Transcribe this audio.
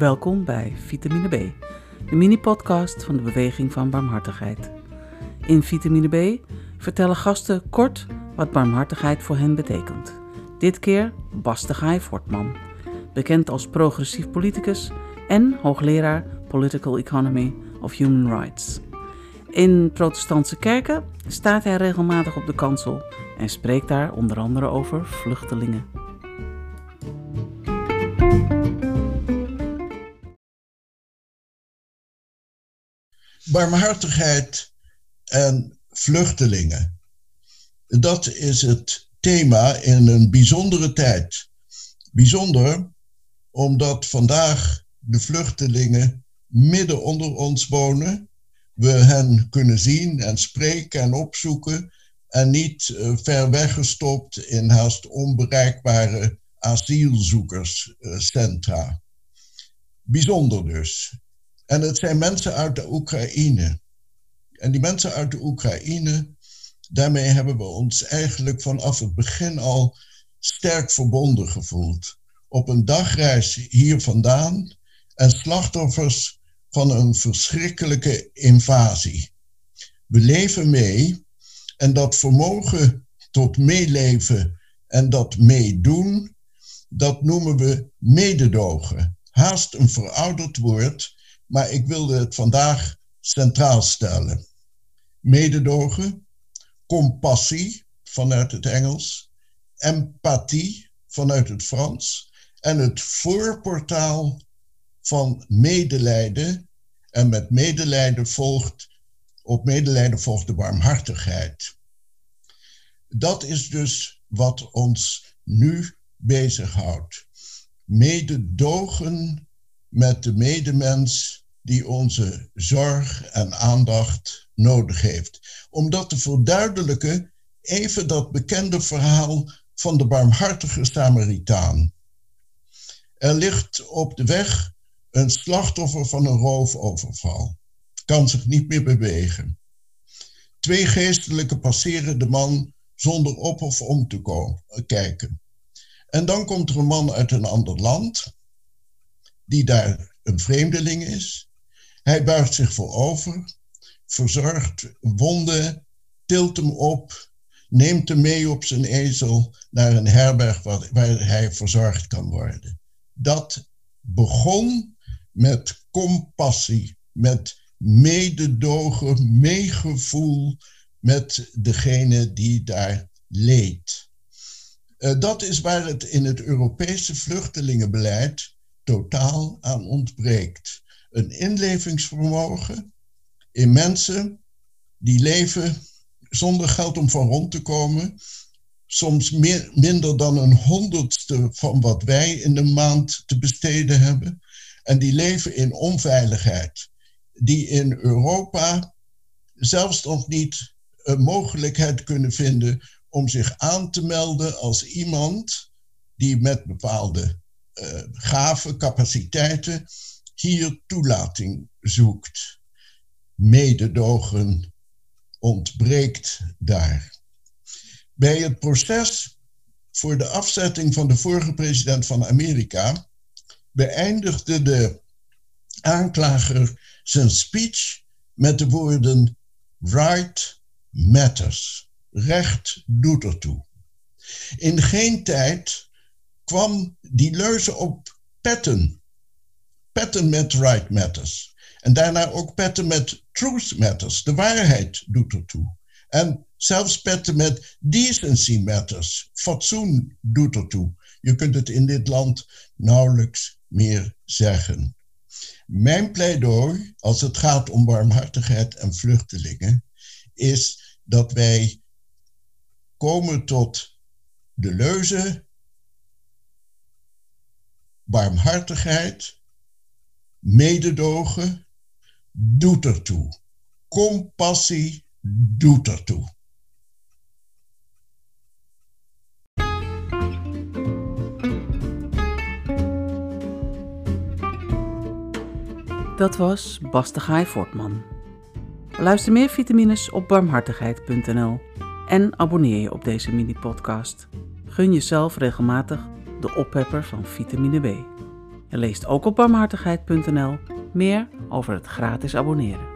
Welkom bij Vitamine B, de mini-podcast van de Beweging van Barmhartigheid. In Vitamine B vertellen gasten kort wat barmhartigheid voor hen betekent. Dit keer Bastegaai Fortman, bekend als progressief politicus en hoogleraar Political Economy of Human Rights. In protestantse kerken staat hij regelmatig op de kansel en spreekt daar onder andere over vluchtelingen. Barmhartigheid en vluchtelingen. Dat is het thema in een bijzondere tijd. Bijzonder omdat vandaag de vluchtelingen midden onder ons wonen we hen kunnen zien en spreken en opzoeken en niet uh, ver weggestopt in haast onbereikbare asielzoekerscentra. Bijzonder dus. En het zijn mensen uit de Oekraïne. En die mensen uit de Oekraïne, daarmee hebben we ons eigenlijk vanaf het begin al sterk verbonden gevoeld. Op een dagreis hier vandaan en slachtoffers van een verschrikkelijke invasie. We leven mee en dat vermogen tot meeleven en dat meedoen, dat noemen we mededogen. Haast een verouderd woord, maar ik wilde het vandaag centraal stellen. Mededogen, compassie vanuit het Engels, empathie vanuit het Frans en het voorportaal van medelijden. En met medelijden volgt, op medelijden volgt de barmhartigheid. Dat is dus wat ons nu bezighoudt. Mededogen met de medemens die onze zorg en aandacht nodig heeft. Om dat te verduidelijken, even dat bekende verhaal van de barmhartige Samaritaan. Er ligt op de weg een slachtoffer van een roofoverval. Kan zich niet meer bewegen. Twee geestelijken passeren de man zonder op of om te kijken. En dan komt er een man uit een ander land, die daar een vreemdeling is. Hij buigt zich voorover, verzorgt wonden, tilt hem op, neemt hem mee op zijn ezel naar een herberg waar, hij verzorgd kan worden. Dat begon met compassie, met mededogen, meegevoel met degene die daar leed. Uh, dat is waar het in het Europese vluchtelingenbeleid totaal aan ontbreekt. Een inlevingsvermogen in mensen die leven zonder geld om van rond te komen, soms meer, minder dan een honderdste van wat wij in de maand te besteden hebben. En die leven in onveiligheid. Die in Europa zelfs nog niet een mogelijkheid kunnen vinden om zich aan te melden als iemand die met bepaalde uh, gave capaciteiten hier toelating zoekt. Mededogen ontbreekt daar. Bij het proces voor de afzetting van de vorige president van Amerika beëindigde de aanklager zijn speech met de woorden Right matters. Recht doet ertoe. In geen tijd kwam die leuze op petten. Petten met right matters. En daarna ook petten met truth matters. De waarheid doet ertoe. En zelfs petten met decency matters. Fatsoen doet ertoe. Je kunt het in dit land nauwelijks meer zeggen. Mijn pleidooi, als het gaat om barmhartigheid en vluchtelingen, is dat wij komen tot de leuze barmhartigheid, mededogen, doet ertoe. Compassie doet ertoe. Dat was Bastegaai Fortman. Luister meer vitamines op barmhartigheid.nl en abonneer je op deze mini-podcast. Gun jezelf regelmatig de oppepper van vitamine B. Je leest ook op barmhartigheid.nl meer over het gratis abonneren.